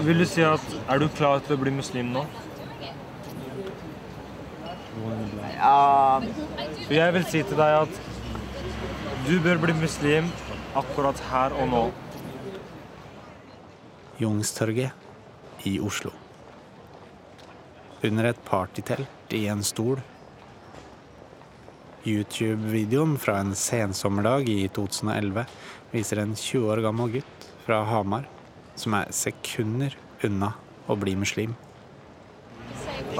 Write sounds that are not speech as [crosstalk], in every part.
Vil du si at Er du klar til å bli muslim nå? Ja For jeg vil si til deg at du bør bli muslim akkurat her og nå. Youngstorget i Oslo. Under et partytelt i en stol. YouTube-videoen fra en sensommerdag i 2011 viser en 20 år gammel gutt fra Hamar som er sekunder unna å bli muslim.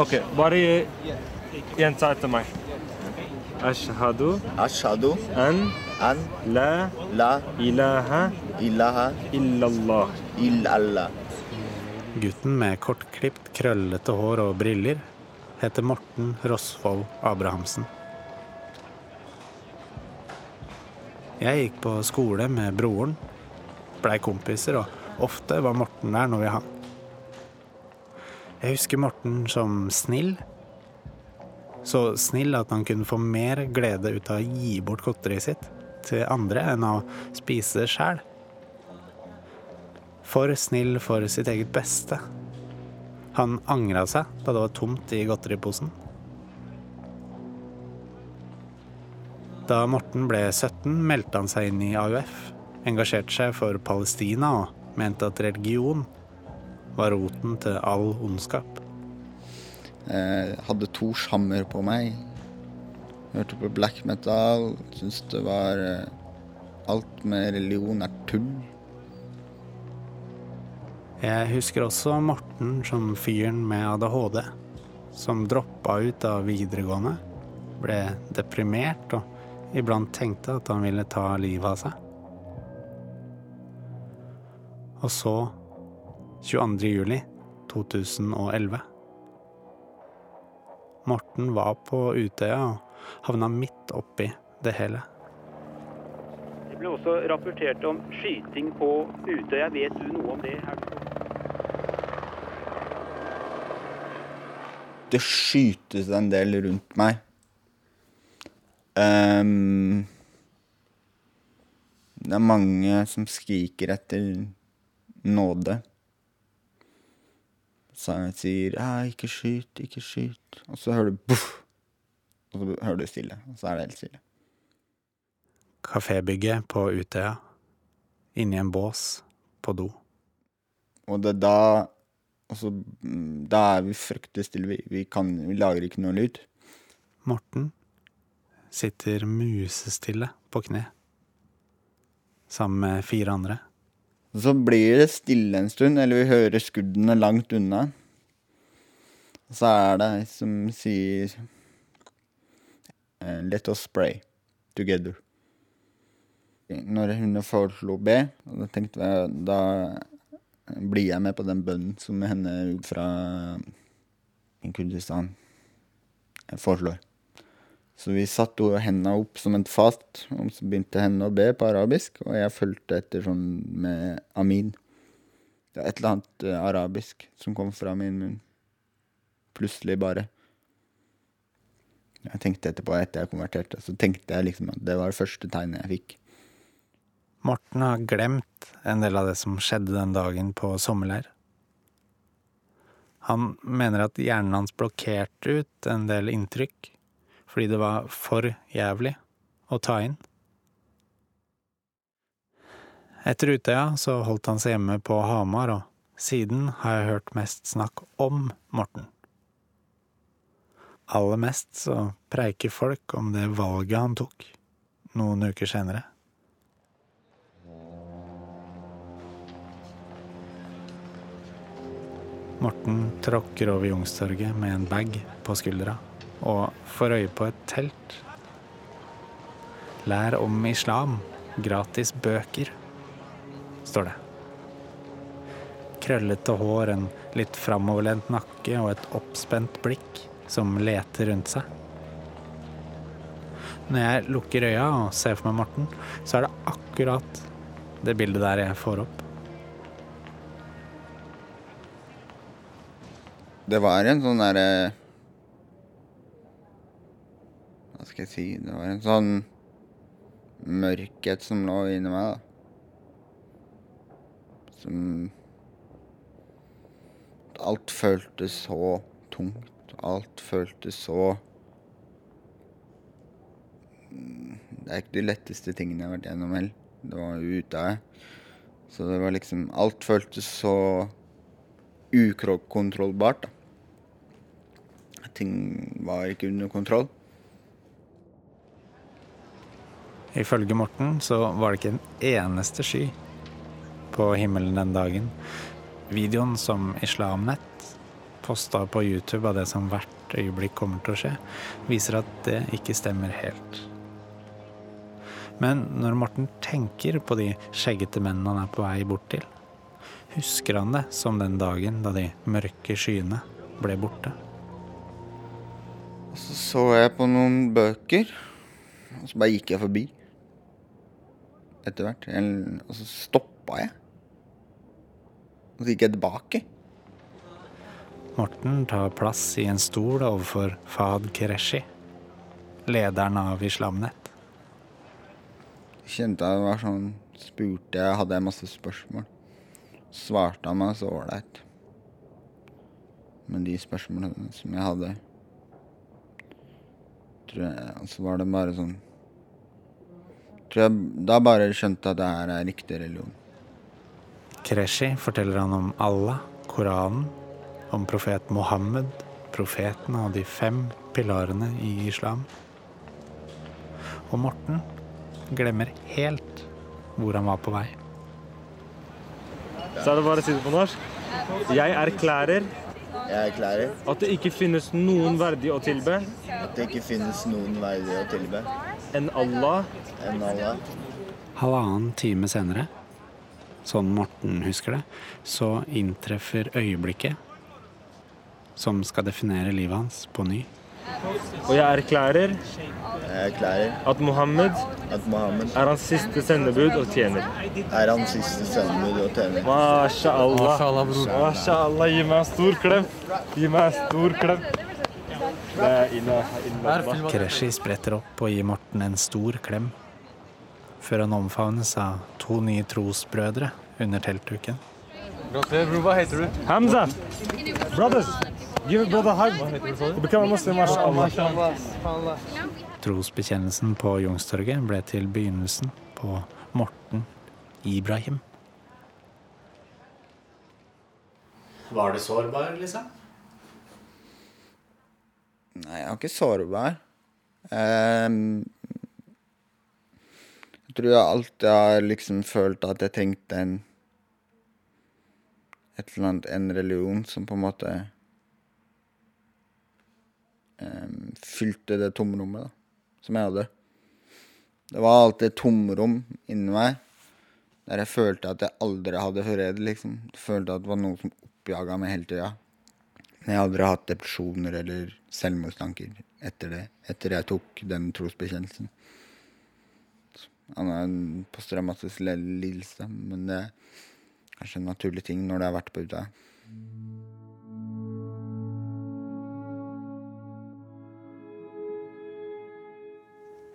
OK, bare gjenta etter meg. Ashhadu Ashhadu an an la la ilaha ilaha illallah. illallah. Gutten med kortklipt, krøllete hår og briller heter Morten Rosvold Abrahamsen. Jeg gikk på skole med broren, blei kompiser, og ofte var Morten der når vi hang. Jeg husker Morten som snill. Så snill at han kunne få mer glede ut av å gi bort godteriet sitt til andre enn å spise sjæl. For snill for sitt eget beste. Han angra seg da det var tomt i godteriposen. Da Morten ble 17, meldte han seg inn i AUF, engasjerte seg for Palestina og mente at religion var roten til all ondskap. Jeg hadde to shammer på meg. Hørte på black metal. Syns det var eh, Alt med religion er tull. Jeg husker også Morten som fyren med ADHD, som droppa ut av videregående, ble deprimert og iblant tenkte at han ville ta livet av seg. Og så, 22. juli 2011 Morten var på Utøya og havna midt oppi det hele. Det ble også rapportert om skyting på Utøya. Vet du noe om det? her? Det skytes en del rundt meg. Um, det er mange som skriker etter nåde. Så han sier 'ikke skyt, ikke skyt', og så hører du boff, og så hører du stille, og så er det helt stille. Kafébygget på Utøya. Inni en bås. På do. Og det er da Altså, Da er vi fryktelig stille. Vi, vi, kan, vi lager ikke noe lyd. Morten sitter musestille på kne. Sammen med fire andre. Så blir det stille en stund, eller vi hører skuddene langt unna. Og så er det ei som sier eh, Let us pray together. Når hun foreslo B, da tenkte jeg da blir jeg med på den bønnen som henne fra Kurdistan foreslår. Så vi satte hendene opp som et fast, og så begynte henne å be på arabisk, og jeg fulgte etter sånn med amin. Det er et eller annet eh, arabisk som kom fra min munn. Plutselig bare. Jeg tenkte etterpå, etter jeg konverterte, så tenkte jeg liksom at det var det første tegnet jeg fikk. Morten har glemt en del av det som skjedde den dagen på sommerleir. Han mener at hjernen hans blokkerte ut en del inntrykk fordi det var for jævlig å ta inn. Etter Utøya så holdt han seg hjemme på Hamar, og siden har jeg hørt mest snakk om Morten. Aller mest så preiker folk om det valget han tok noen uker senere. Morten tråkker over Youngstorget med en bag på skuldra og får øye på et telt. Lær om islam. Gratis bøker, står det. Krøllete hår, en litt framoverlent nakke og et oppspent blikk som leter rundt seg. Når jeg lukker øya og ser for meg Morten, så er det akkurat det bildet der jeg får opp. Det var en sånn derre Hva skal jeg si Det var en sånn mørkhet som lå inni meg, da. Som alt føltes så tungt. Alt føltes så Det er ikke de letteste tingene jeg har vært gjennom heller. Det var jo ute av Så det var liksom Alt føltes så ukontrollbart, da. Ting var ikke under kontroll. Ifølge Morten så var det ikke en eneste sky på himmelen den dagen. Videoen som Islamnett posta på YouTube av det som hvert øyeblikk kommer til å skje, viser at det ikke stemmer helt. Men når Morten tenker på de skjeggete mennene han er på vei bort til, husker han det som den dagen da de mørke skyene ble borte. Så så jeg på noen bøker, og så bare gikk jeg forbi. Etter hvert. Og så stoppa jeg. Og så gikk jeg tilbake. Morten tar plass i en stol overfor Fahd Qureshi, lederen av Islamnett. Kjente jeg var sånn Spurte jeg, hadde jeg masse spørsmål. Svarte han meg så ålreit. Men de spørsmålene som jeg hadde tror jeg, så var det bare sånn tror jeg Da bare skjønte at det her er riktig religion. Kreshi forteller han om Allah, Koranen, om profet Mohammed, profeten og de fem pilarene i islam. Og Morten glemmer helt hvor han var på vei. Så er det bare å si det på norsk. Jeg erklærer Jeg erklærer at det ikke finnes noen verdig å tilbe at det ikke finnes noen verdig å tilbe enn Allah enn Allah. Halvannen time senere, sånn Morten husker det, så inntreffer øyeblikket som skal definere livet hans på ny. Og jeg erklærer Jeg erklærer at Mohammed at Mohammed er hans siste sendebud og tjener. er hans siste sendebud og tjener. Masha Allah. Gi meg en stor klem. Gi meg en stor klem. Qureshi spretter opp og gir Morten en stor klem, før han omfavnes av to nye trosbrødre under teltduken. Hva heter du? Hamza. Brothers. Give brother hug. Become a Muslim, masha Trosbekjennelsen på Youngstorget ble til begynnelsen på Morten Ibrahim. Var du sårbar, liksom? Nei, jeg var ikke sårbar. Um, jeg tror jeg alltid har liksom følt at jeg trengte en Et eller annet, en religion som på en måte fylte det tomrommet da, som jeg hadde. Det var alltid et tomrom inni meg der jeg følte at jeg aldri hadde fred, liksom. Jeg følte at det var noe som oppjaga meg hele tida. Jeg har aldri hatt depresjoner eller selvmordstanker etter det. Etter jeg tok den trosbekjennelsen. Han har en posttraumatisk lidelse, men det er kanskje en naturlig ting når det har vært på Utøya.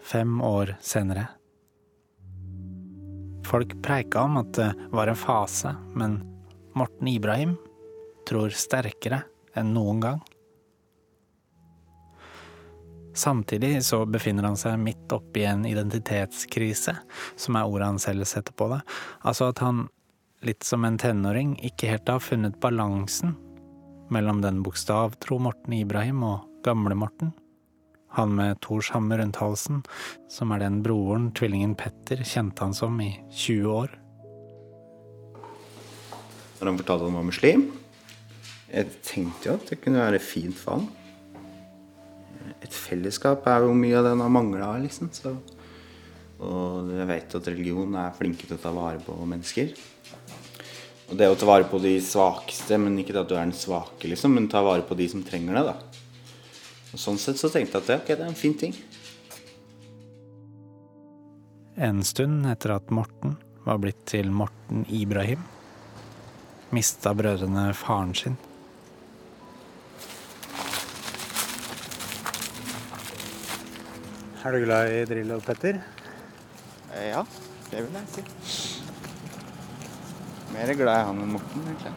Fem år senere. Folk preika om at det var en fase, men Morten Ibrahim tror sterkere enn noen gang. Samtidig så befinner han seg midt oppi en identitetskrise, som er ordet han selv setter på det. Altså at han, litt som en tenåring, ikke helt har funnet balansen mellom den bokstavtro Morten Ibrahim og gamle Morten. Han med Thors hammer rundt halsen, som er den broren tvillingen Petter kjente han som i 20 år. Når han fortalte at han var muslim, jeg tenkte jo at det kunne være fint for han. Et fellesskap er jo mye av det han har mangla, liksom. Og jeg vet at religion er flinke til å ta vare på mennesker. Og det å ta vare på de svakeste, men ikke at du er den svake, liksom, men ta vare på de som trenger det, da. Sånn sett så tenkte jeg at det, okay, det er en fin ting. En stund etter at Morten var blitt til Morten Ibrahim, mista brødrene faren sin. Er du glad i Drillo, Petter? Eh, Ja, det vil jeg si. Mer glad i han enn Morten, egentlig. [laughs]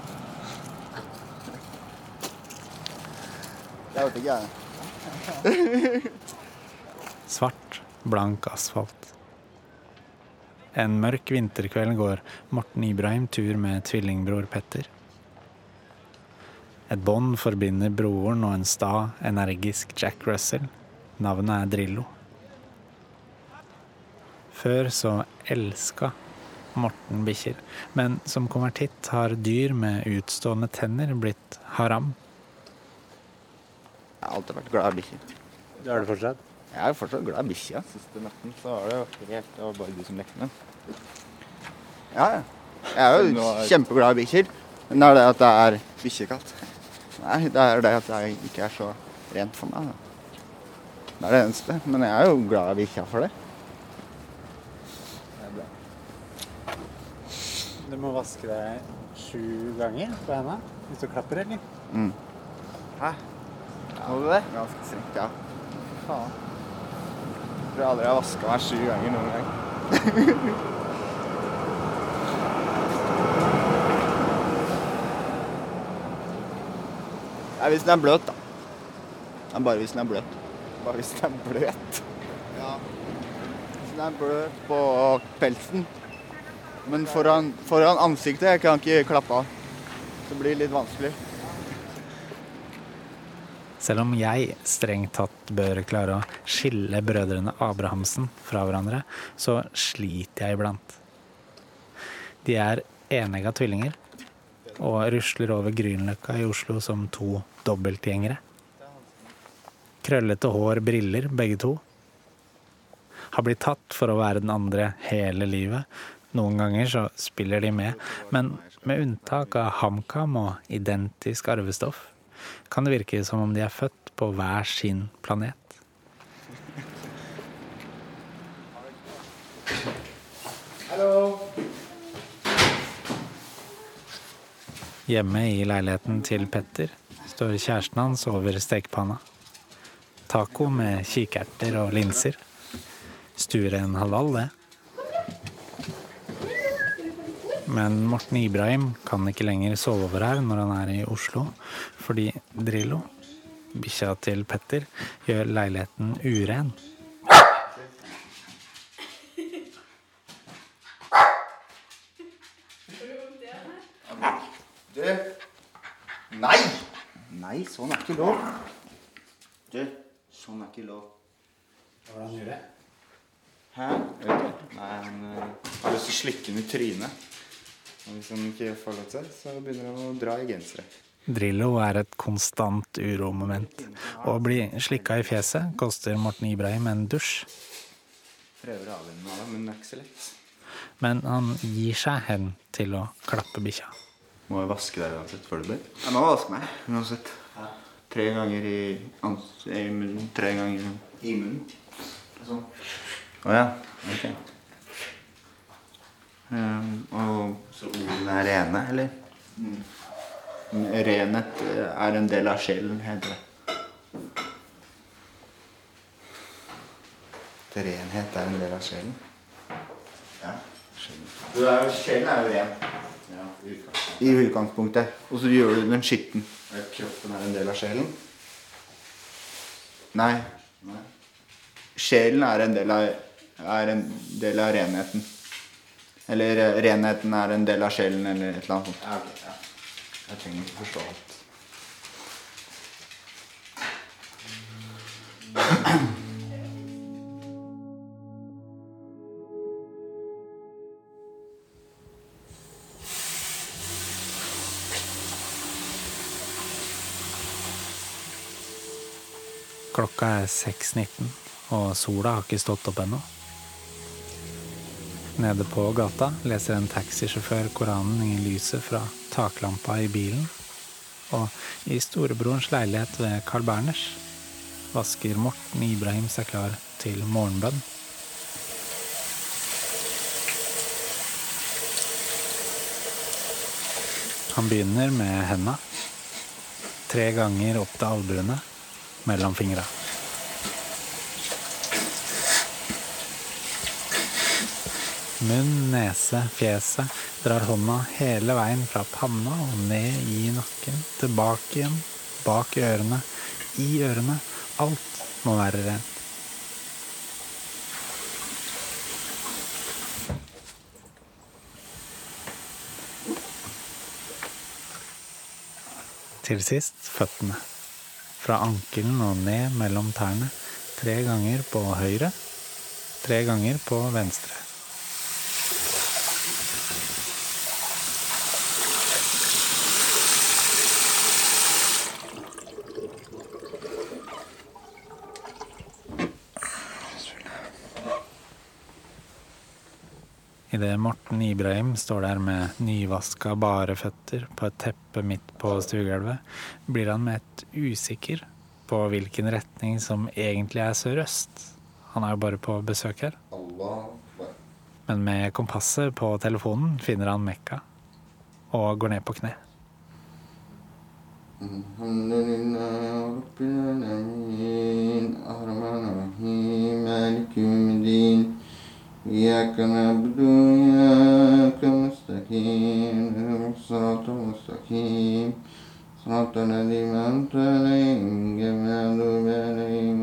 Jeg vet ikke, jeg. [laughs] Svart, blank asfalt. En mørk vinterkveld går Morten Ibrahim tur med tvillingbror Petter. Et bånd forbinder broren og en sta, energisk Jack Russell. Navnet er Drillo. Før så elska Morten bikkjer, men som konvertitt har dyr med utstående tenner blitt haram. Jeg har alltid vært glad i bikkjer. Det er det fortsatt? Jeg er fortsatt glad i bikkjer. Siste natten så var det jo helt Det var bare du som lekte med den. Ja, ja. Jeg er jo kjempeglad i bikkjer. Men det er det at det er bikkjekaldt. Nei, det er det at det ikke er så rent for meg. Da. Det er det eneste. Men jeg er jo glad i bikkja for det. Det er bra. Du må vaske deg sju ganger på henda hvis du klapper, eller? Mm. Hæ? Må du det? Ganske strengt, ja. Faen. Jeg tror aldri jeg har vaska meg sju ganger noen gang. [laughs] Nei, hvis den er bløt, da. Er bare hvis den er bløt. Bare hvis den er bløt. Ja. Hvis den er bløt på pelsen. Men foran, foran ansiktet jeg kan ikke klappe av. Det blir litt vanskelig. Selv om jeg strengt tatt bør klare å skille brødrene Abrahamsen fra hverandre, så sliter jeg iblant. De er enegga tvillinger og rusler over Grünerløkka i Oslo som to dobbeltgjengere. Krøllete hår, briller, begge to. Har blitt tatt for å være den andre hele livet. Noen ganger så spiller de med, men med unntak av HamKam og identisk arvestoff, kan det virke som om de er født på hver sin planet. Hjemme i leiligheten til Petter står kjæresten hans over stekepanna. Taco med kikerter og linser. Stueren halal, det. Men Morten Ibrahim kan ikke lenger sove over her når han er i Oslo, fordi Drillo, bikkja til Petter, gjør leiligheten uren. Du Nei! Nei, sånn er ikke lov. Du, sånn er ikke lov. Hvordan gjør det? Hæ? Nei, han øh, har lyst til å slikke den i trynet. Og hvis han ikke får lov til det, så begynner han å dra i gensere. Drillo er et konstant uromoment. Å bli slikka i fjeset koster Morten Ibrahim en dusj. Prøver å avvenne meg av det, men det er ikke så lett. Men han gir seg hen til å klappe bikkja. Må jeg vaske deg uansett før du ber? Jeg må vaske meg uansett. Tre ganger i, ans i munnen. Tre ganger i munnen. Sånn. Å ja. Ok. Um, og så ordene er rene, eller? Mm. Renhet eh, er en del av sjelen, heter det. At renhet er en del av sjelen? Ja. Er jo, sjelen er jo ren. Ja. I utgangspunktet. Og så gjør du den skitten. Kroppen er en del av sjelen? Nei. Nei. Sjelen er en del av, er en del av renheten. Eller eh, renheten er en del av sjelen, eller et eller annet sånt. Ja, okay, ja. Jeg trenger ikke forstå alt. Klokka er 6.19, og sola har ikke stått opp ennå. Nede på gata leser en taxisjåfør Koranen i lyset fra taklampa i bilen. Og i storebrorens leilighet ved Carl Berners vasker Morten Ibrahim seg klar til morgenbønn. Han begynner med henda. Tre ganger opp til albuene, mellom fingra. Munn, nese, fjeset. Drar hånda hele veien fra panna og ned i nakken. Tilbake igjen, bak ørene, i ørene. Alt må være rent. Til sist føttene. Fra ankelen og ned mellom tærne. Tre ganger på høyre, tre ganger på venstre. Idet Morten Ibrahim står der med nyvaska, bare føtter på et teppe midt på stuegulvet, blir han med et usikker på hvilken retning som egentlig er sørøst. Han er jo bare på besøk her. Men med kompasset på telefonen finner han Mekka og går ned på kne. الحمد لله رب العالمين الرحمن الرحيم مالك يوم الدين إياك نعبد وإياك نستقيم اهدنا الصراط المستقيم. صراط الذين أنعمت عليهم غير المغضوب عليهم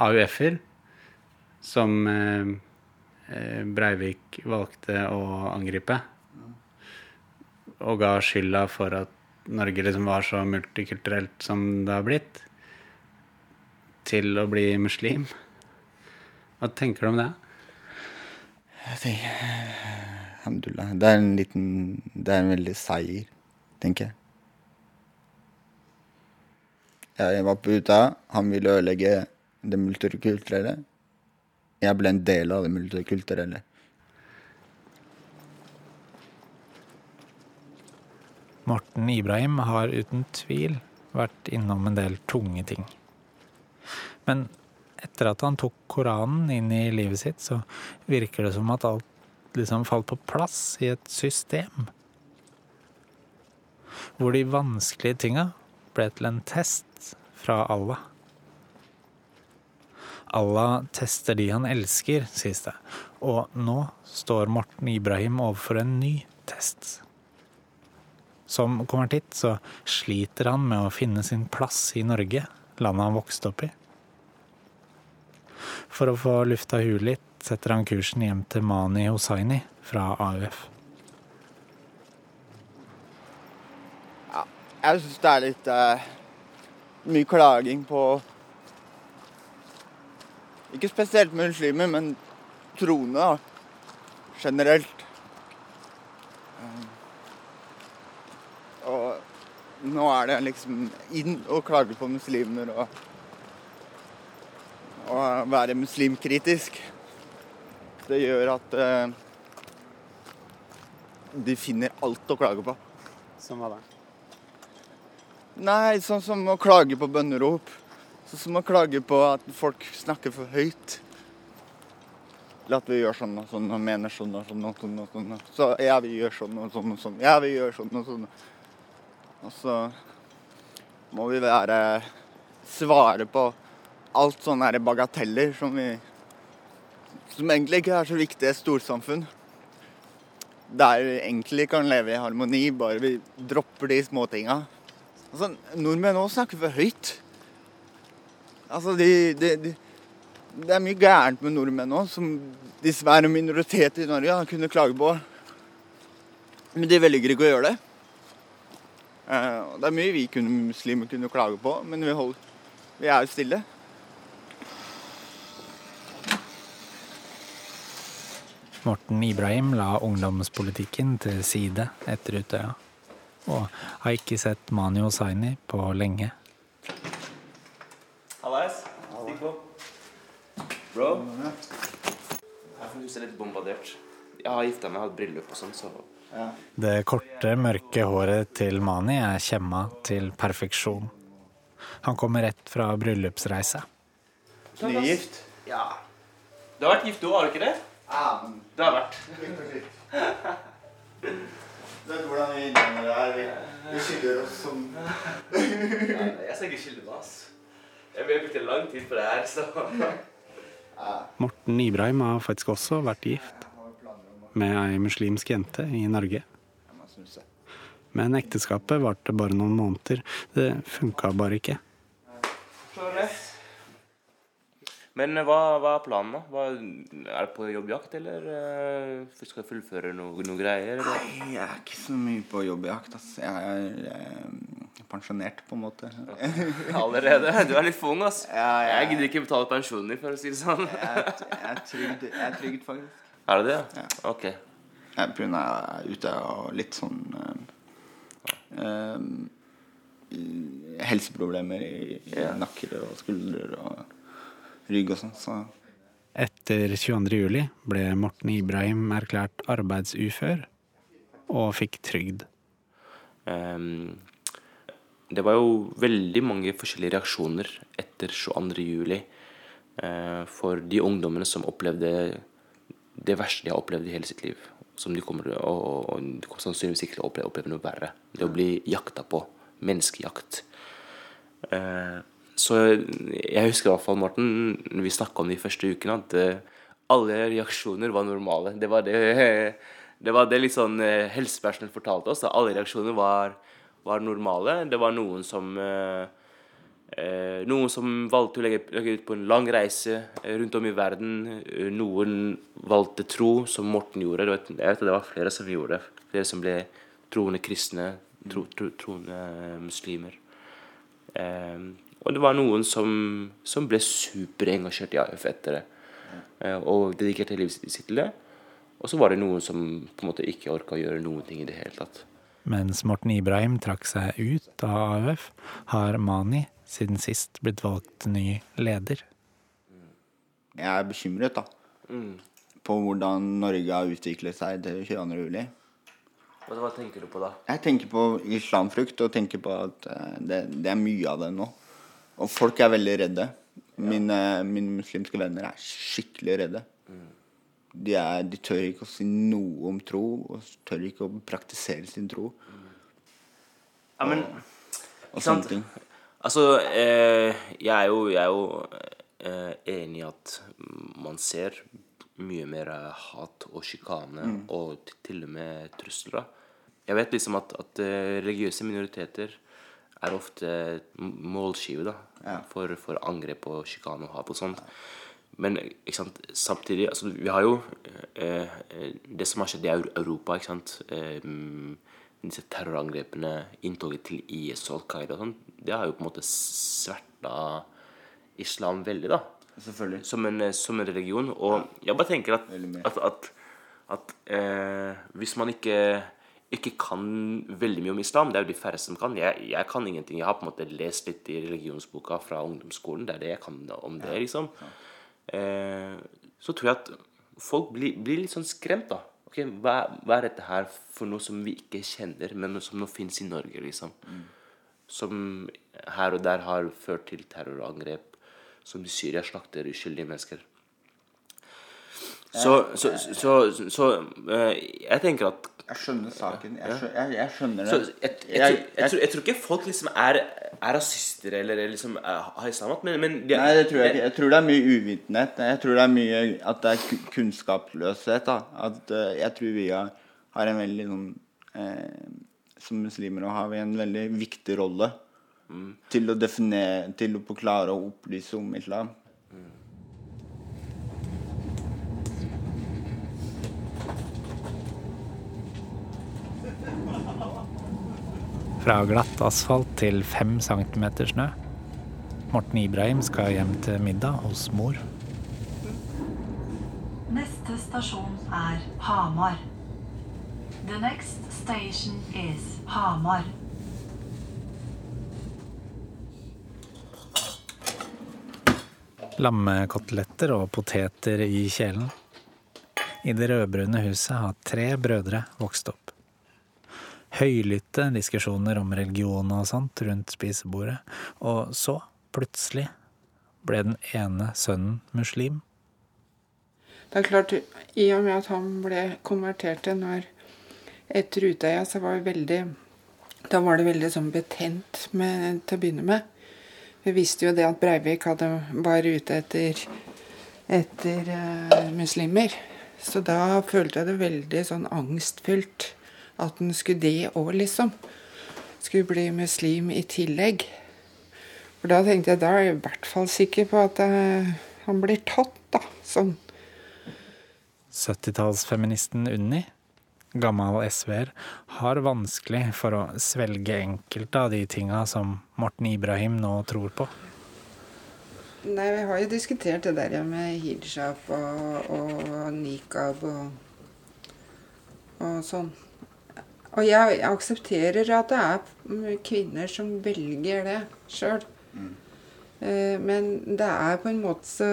AUF-er, som eh, eh, Breivik valgte å angripe, og ga skylda for at Norge liksom var så multikulturelt som det har blitt, til å bli muslim. Hva tenker du om det? Jeg tenker Alhamdulillah. Det er en liten Det er en veldig seier, tenker jeg. Jeg var på UTA. Han ville ødelegge det multikulturelle. Jeg ble en del av det multikulturelle. Morten Ibrahim har uten tvil vært innom en del tunge ting. Men etter at han tok Koranen inn i livet sitt, så virker det som at alt liksom falt på plass i et system. Hvor de vanskelige tinga ble til en test fra Allah. Allah tester de han elsker, sies det. Og nå står Morten Ibrahim overfor en ny test. Som konvertitt så sliter han med å finne sin plass i Norge, landet han vokste opp i. For å få lufta huet litt setter han kursen hjem til Mani Hossaini fra AUF. Jeg syns det er litt eh, mye klaging på Ikke spesielt muslimer, men troende, da. Generelt. Eh, og nå er det liksom inn å klage på muslimer og og være muslimkritisk. Det gjør at uh, de finner alt å klage på. Som hva da? Nei, sånn som å klage på bønnerop. Sånn som å klage på at folk snakker for høyt. Eller at vi gjør sånn og sånn og mener sånn og sånn og sånn. og sånn. Så ja, vi gjør sånn og sånn og sånn. Ja, vi gjør sånn og sånn. Og så må vi være svare på alt sånne bagateller som vi Som egentlig ikke er så viktig i et storsamfunn. Der vi egentlig kan leve i harmoni, bare vi dropper de småtinga. Altså, nordmenn òg snakker for høyt. Altså, de, de, de Det er mye gærent med nordmenn òg, som dessverre minoriteter i Norge har kunne klage på. Men de velger ikke å gjøre det. Eh, det er mye vi kunne, muslimer kunne klage på, men vi, holder, vi er jo stille. Morten Ibrahim la ungdomspolitikken til side etter Utøya, og har ikke sett Mani Hossaini på lenge. Bro. Her er litt bombardert. Jeg har gifta meg, hatt bryllup og sånn, så Det korte, mørke håret til Mani er kjemma til perfeksjon. Han kommer rett fra bryllupsreise. Nygift? Ja. Du har vært gift òg, har du ikke det? Ja, men Du har vært. Du vet hvordan vi innvandrere er. Vi, vi skylder oss som Jeg skal ikke skylde meg, ass. Jeg har brukt lang tid på det her, så Morten Ibrahim har faktisk også vært gift med ei muslimsk jente i Norge. Men ekteskapet varte bare noen måneder. Det funka bare ikke. Men eh, hva, hva er planen, da? Hva, er du på jobbjakt, eller uh, skal du fullføre noe, noe greier? Eller? Nei, jeg er ikke så mye på jobbjakt. ass. Jeg er eh, pensjonert, på en måte. [laughs] Allerede? Du er litt for ung, ass. Ja, jeg- Jeg gidder ikke betale pensjonen din, for å si det sånn. Jeg er, jeg er trygd, jeg er trygd faktisk. Er det det? Ja. Ok. Jeg begynner er ute og litt sånn eh, eh, Helseproblemer i, i nakker og skuldre og rygg og sånn. Så Etter 22. juli ble Morten Ibrahim erklært arbeidsufør og fikk trygd. Um, det var jo veldig mange forskjellige reaksjoner etter 22. juli eh, for de ungdommene som opplevde det verste de har opplevd i hele sitt liv. Som de kommer til å og, og de kommer sannsynligvis ikke til å oppleve, oppleve noe verre. Det å bli jakta på. Menneskejakt. Eh, så jeg husker i hvert fall, Morten, vi snakka om det de første ukene, at eh, alle reaksjoner var normale. Det var det, [laughs] det, var det litt sånn eh, helsepersonell fortalte oss. Da. Alle reaksjoner var, var normale. Det var noen som eh, Noen som valgte å legge, ut på en lang reise rundt om i verden. Noen valgte tro, som Morten gjorde. Jeg vet at det var flere som gjorde det. Flere som ble troende kristne, tro, tro, troende muslimer. Eh, og det var noen som, som ble superengasjert i AUF etter det. Eh, og dedikerte livet sitt til det. Og så var det noen som på en måte ikke orka å gjøre noen ting i det hele tatt. Mens Morten Ibrahim trakk seg ut av AUF, har Mani siden sist blitt valgt ny leder. jeg er bekymret da på hvordan Norge har utviklet seg til 22. juli. Hva, hva tenker du på da? Jeg tenker på islamfrukt og tenker på at eh, det, det er mye av det nå. Og folk er veldig redde. Mine, mine muslimske venner er skikkelig redde. De, er, de tør ikke å si noe om tro, og tør ikke å praktisere sin tro. Ja, men Og og sånne ting. Altså, eh, jeg er jo, jeg er jo eh, enig i at man ser mye mer eh, hat og sjikane og til og med trusler. Jeg vet liksom at, at eh, religiøse minoriteter er ofte målskive da, for, for angrep og sjikane og hat og sånt. Men samtidig altså, Vi har jo eh, eh, det som har skjedd i Europa. ikke sant, eh, Disse terrorangrepene, inntoget til IS og Al Qaida og sånn, det har jo på en måte sverta islam veldig, da. Selvfølgelig. Som en, eh, som en religion. Og jeg bare tenker at, at, at, at eh, hvis man ikke ikke kan veldig mye om islam. Det er jo de færreste som kan. Jeg, jeg kan ingenting. Jeg har på en måte lest litt i religionsboka fra ungdomsskolen. Det er det jeg kan om det, liksom. Eh, så tror jeg at folk blir, blir litt sånn skremt, da. Ok, hva, hva er dette her for noe som vi ikke kjenner, men som nå fins i Norge, liksom? Som her og der har ført til terrorangrep, som i Syria slakter uskyldige mennesker. Så, så, så, så, så eh, jeg tenker at Jeg skjønner saken. Jeg skjønner, jeg, jeg skjønner så det. jeg, jeg, jeg, tror, jeg tror ikke folk liksom er, er rasister eller liksom er, har islamat men, men de, Nei, det tror jeg ikke. Jeg tror det er mye uvitenhet. Jeg tror det er mye at det er kunnskapsløshet. da. At uh, jeg tror vi har, har en veldig sånn eh, Som muslimer har vi en veldig viktig rolle til å definere Til å klare å opplyse om islam. Fra glatt asfalt til fem centimeter snø. Morten Ibrahim skal hjem til middag hos mor. Neste stasjon er Hamar. The next station is Hamar. Lammekoteletter og poteter i kjelen. I det rødbrune huset har tre brødre vokst opp. Høylytte diskusjoner om religion og sånt rundt spisebordet. Og så, plutselig, ble den ene sønnen muslim. Det er klart, i og med at han ble konvertert til når etter Utøya, så var det veldig Da var det veldig sånn betent med, til å begynne med. Vi visste jo det at Breivik hadde, var ute etter, etter uh, muslimer. Så da følte jeg det veldig sånn angstfylt at en skulle det òg, liksom. Skulle bli muslim i tillegg. For da tenkte jeg da er jeg i hvert fall sikker på at jeg, han blir tatt, da. Sånn. 70-tallsfeministen Unni, gammel SV-er, har vanskelig for å svelge enkelte av de tinga som Morten Ibrahim nå tror på. Nei, vi har jo diskutert det der med hijab og, og nikab og, og sånn. Og jeg, aksepterer at det er kvinner som velger det sjøl. Eh, men det er på en måte så,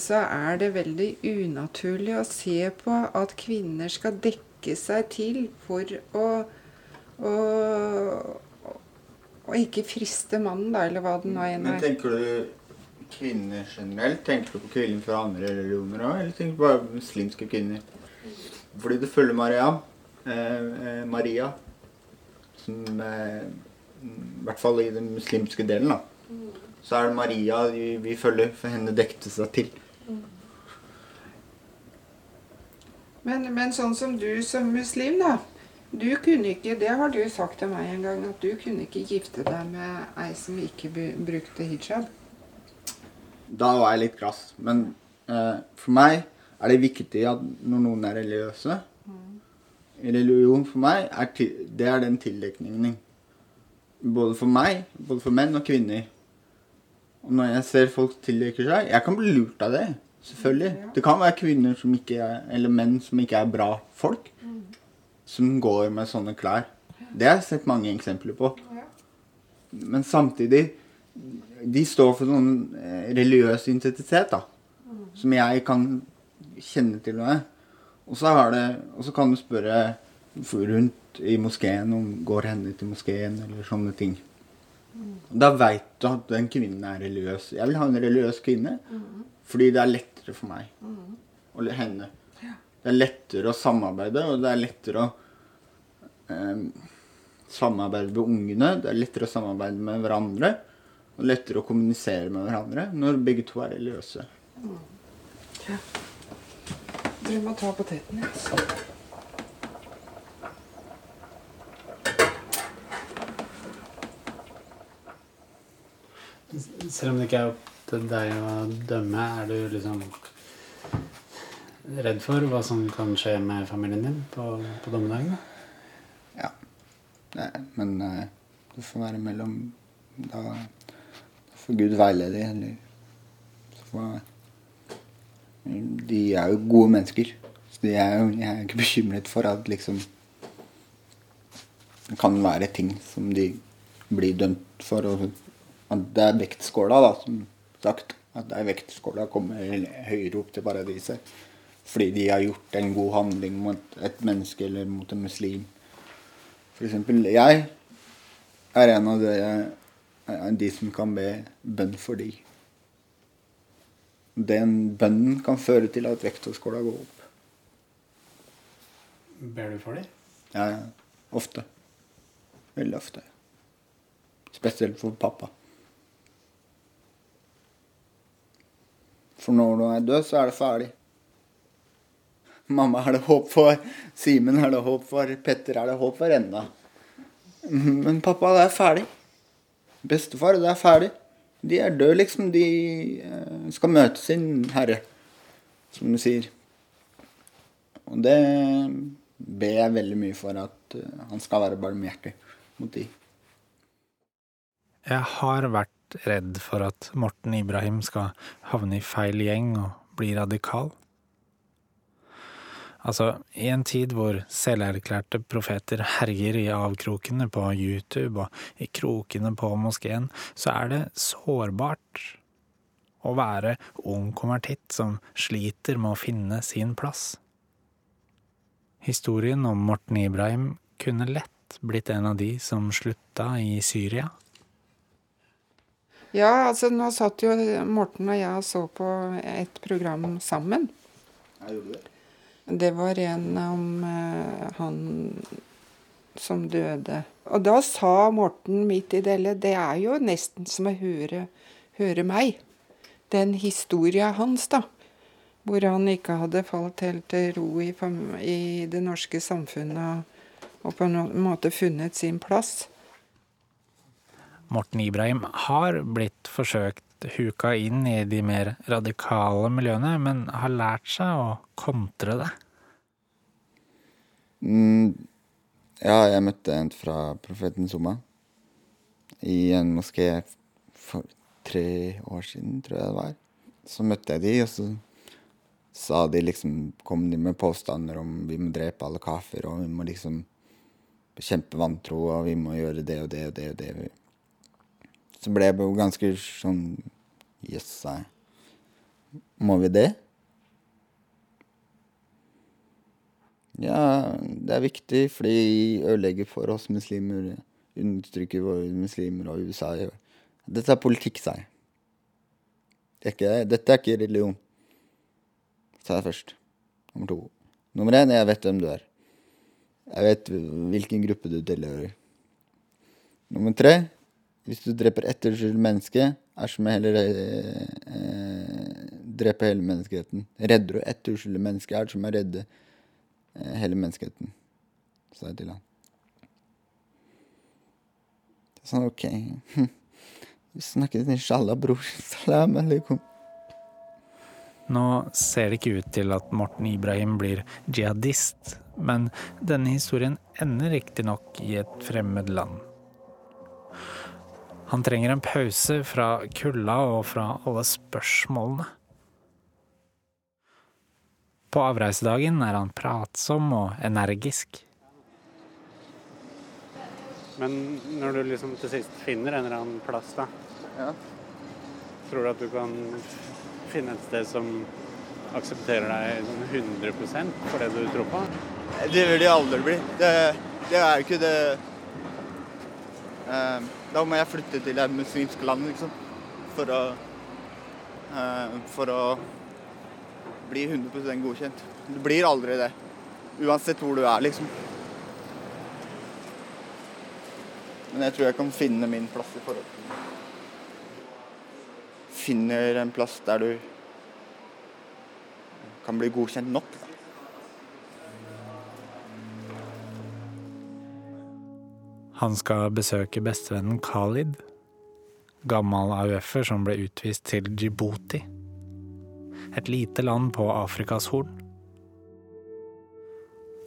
så, er det veldig unaturlig å se på at kvinner skal dekke seg til for å, å, å ikke friste mannen, da, eller hva det nå enn er. Men tenker du kvinner generelt? Tenker du på kvinner fra andre religioner òg, eller tenker du bare muslimske kvinner? Fordi du følger Maria, eh, Maria som eh, I hvert fall i den muslimske delen, da så er det Maria vi, vi følger, for henne dekte seg til. Men, men, sånn som du som muslim, da. Du kunne ikke, Det har du sagt til meg en gang, at du kunne ikke gifte deg med ei som ikke brukte hijab. Da var jeg litt krass. Men eh, for meg er det viktig at når noen er religiøse mm. Religion for meg er, det er den tildekningen. Både for meg, både for menn og kvinner. Og når jeg ser folk tildekker seg Jeg kan bli lurt av det. Selvfølgelig. Det kan være kvinner som ikke er, eller menn som ikke er bra folk, som går med sånne klær. Det har jeg sett mange eksempler på. Men samtidig De står for sånn eh, religiøs identitet, da. Som jeg kan kjenne til meg. Og så, det, og så kan du spørre rundt i moskeen om går henne til moskeen, eller sånne ting. Da veit du at den kvinnen er religiøs. Jeg vil ha en religiøs kvinne mm. fordi det er lettere for meg mm. og henne. Ja. Det er lettere å samarbeide, og det er lettere å eh, samarbeide med ungene. Det er lettere å samarbeide med hverandre. Og lettere å kommunisere med hverandre når begge to er religiøse. Mm. Ja. Dere må ta poteten, ja. Selv om det ikke er opp til deg å dømme, er du liksom redd for hva som kan skje med familien din på, på dommedagen? Ja. Nei, men uh, det får være mellom Da, da får Gud veilede, eller så får De er jo gode mennesker. Så de er jeg er ikke bekymret for at liksom Det kan være ting som de blir dømt for. og at det er vektskåla, da, som sagt. At det er vektskåla kommer høyere opp til paradiset. Fordi de har gjort en god handling mot et menneske eller mot en muslim. For eksempel, jeg er en av de, de som kan be bønn for de. Den bønnen kan føre til at vektskåla går opp. Ber du for dem? Ja, ofte. Veldig ofte. Spesielt for pappa. For når du er død, så er det ferdig. Mamma er det håp for, Simen er det håp for, Petter er det håp for ennå. Men pappa, det er ferdig. Bestefar, det er ferdig. De er døde, liksom. De eh, skal møte sin herre, som du sier. Og det ber jeg veldig mye for at eh, han skal være barmhjertig mot de. Jeg har vært redd for at Morten Ibrahim skal havne i feil gjeng og bli radikal. Altså, i en tid hvor selverklærte profeter herjer i avkrokene på YouTube og i krokene på moskeen, så er det sårbart å være ung konvertitt som sliter med å finne sin plass. Historien om Morten Ibrahim kunne lett blitt en av de som slutta i Syria? Ja, altså nå satt jo Morten og jeg og så på et program sammen. Jeg gjorde Det var en om eh, han som døde. Og da sa Morten midt i det hele Det er jo nesten som å høre, høre meg. Den historia hans, da. Hvor han ikke hadde falt helt til ro i, i det norske samfunnet og på en måte funnet sin plass. Morten Ibrahim har blitt forsøkt huka inn i de mer radikale miljøene, men har lært seg å kontre det. Mm, ja, jeg møtte en fra Profeten Summa i en moské for tre år siden, tror jeg det var. Så møtte jeg de, og så sa de liksom Kom de med påstander om vi må drepe alle kafir, og vi må liksom bekjempe vantro, og vi må gjøre det og det og det og det. Så ble jeg ganske sånn Jøss, yes, Må vi det? Ja, det er viktig, fordi de ødelegger for oss muslimer. Undertrykker våre muslimer og USA. Dette er politikk, sa jeg. Det dette er ikke religion, sa jeg først. Nummer to. Nummer én, jeg vet hvem du er. Jeg vet hvilken gruppe du tilhører. Nummer tre, hvis du dreper ett uskyldig menneske, er som heller eh, drepe hele menneskeheten. Redder du ett uskyldig menneske, er det som å redde eh, hele menneskeheten, sa jeg til han. Sånn, OK. [laughs] Vi snakkes inshallah, bror. [laughs] Salam aleikum. Nå ser det ikke ut til at Morten Ibrahim blir jihadist, men denne historien ender riktignok i et fremmed land. Han trenger en pause fra kulda og fra alle spørsmålene. På avreisedagen er han pratsom og energisk. Men når du liksom til sist finner en eller annen plass, da ja. Tror du at du kan finne et sted som aksepterer deg sånn 100% for det du tror på? Det vil de aldri bli. Det, det er jo ikke det uh, Da må jeg flytte til et muslimsk land, liksom. For å eh, For å bli 100 godkjent. Du blir aldri det. Uansett hvor du er, liksom. Men jeg tror jeg kan finne min plass i forhold til Finner en plass der du kan bli godkjent nok. Da. Han skal besøke bestevennen Khalid, gammel AUF-er som ble utvist til Djibouti, et lite land på Afrikas Horn.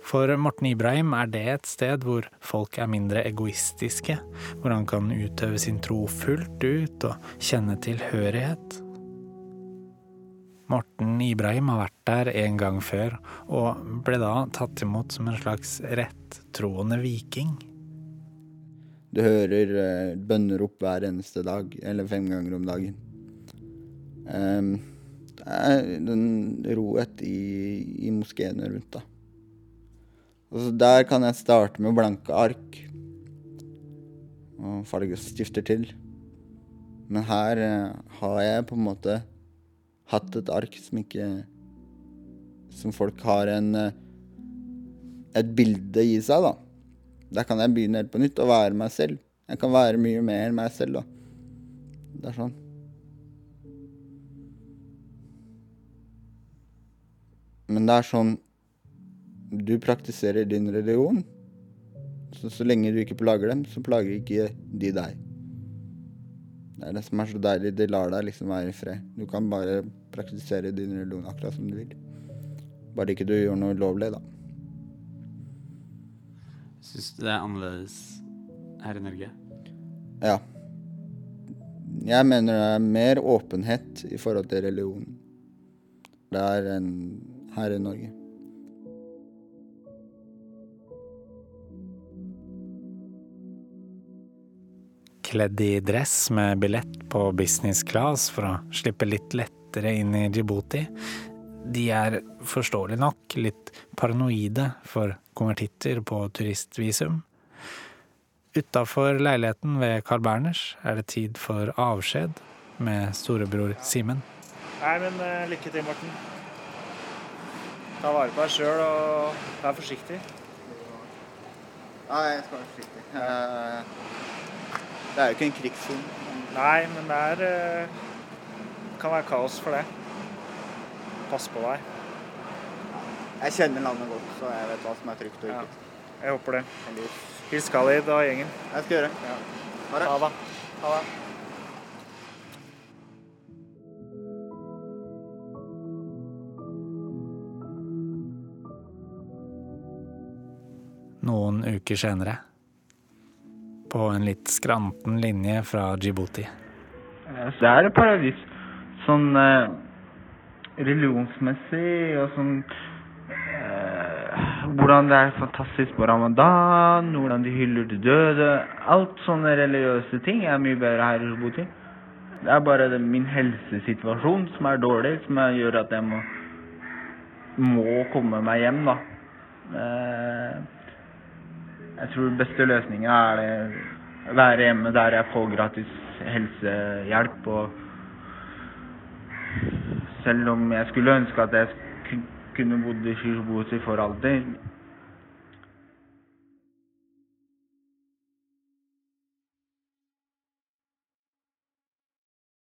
For Morten Ibrahim er det et sted hvor folk er mindre egoistiske, hvor han kan utøve sin tro fullt ut og kjenne tilhørighet. Morten Ibrahim har vært der en gang før, og ble da tatt imot som en slags rettroende viking. Du hører uh, bønnerop hver eneste dag, eller fem ganger om dagen. Um, det er den roet i, i moskeene rundt, da. Og så der kan jeg starte med blanke ark. Og fargestifter til. Men her eh, har jeg på en måte hatt et ark som ikke Som folk har en eh, et bilde i seg, da. Der kan jeg begynne helt på nytt og være meg selv. Jeg kan være mye mer meg selv, da. Det er sånn. Men det er sånn du praktiserer din religion. Så, så lenge du ikke plager dem, så plager ikke de deg. Det er det som er så deilig. Det lar deg liksom være i fred. Du kan bare praktisere din religion akkurat som du vil. Bare ikke du gjør noe ulovlig, da. Syns du det er annerledes her i Norge? Ja. Jeg mener det er mer åpenhet i forhold til religion. Det er enn her i Norge. kledd i dress med billett på business class for å slippe litt lettere inn i Djibouti. De er forståelig nok litt paranoide for konvertitter på turistvisum, Utafor leiligheten ved Carl Berners er det tid for avskjed med storebror Simen. Nei, men uh, lykke til, Morten. Ta vare på deg sjøl og vær forsiktig. Ja, jeg skal være forsiktig. Eh, det er jo ikke en krigssone. Nei, men det er uh, kan være kaos for det. Pass på deg. Jeg kjenner landet godt, så jeg vet hva som er trygt og ikke. Ja, jeg håper det. Hils Khalid og gjengen. Jeg skal gjøre. Ja. Ha det. Ha det. Ha det. Noen uker senere. På en litt skranten linje fra Djibouti. Det er et paradis. Sånn eh, religionsmessig og sånn Hvordan det er fantastisk på ramadan, hvordan de hyller de døde. Alt sånne religiøse ting er mye bedre her i Djibouti. Det er bare det, min helsesituasjon som er dårlig, som er, gjør at jeg må, må komme meg hjem, da. Eh, jeg tror beste løsningen er det være hjemme der jeg får gratis helsehjelp. Og selv om jeg skulle ønske at jeg kunne bodd i Djibouti for alltid,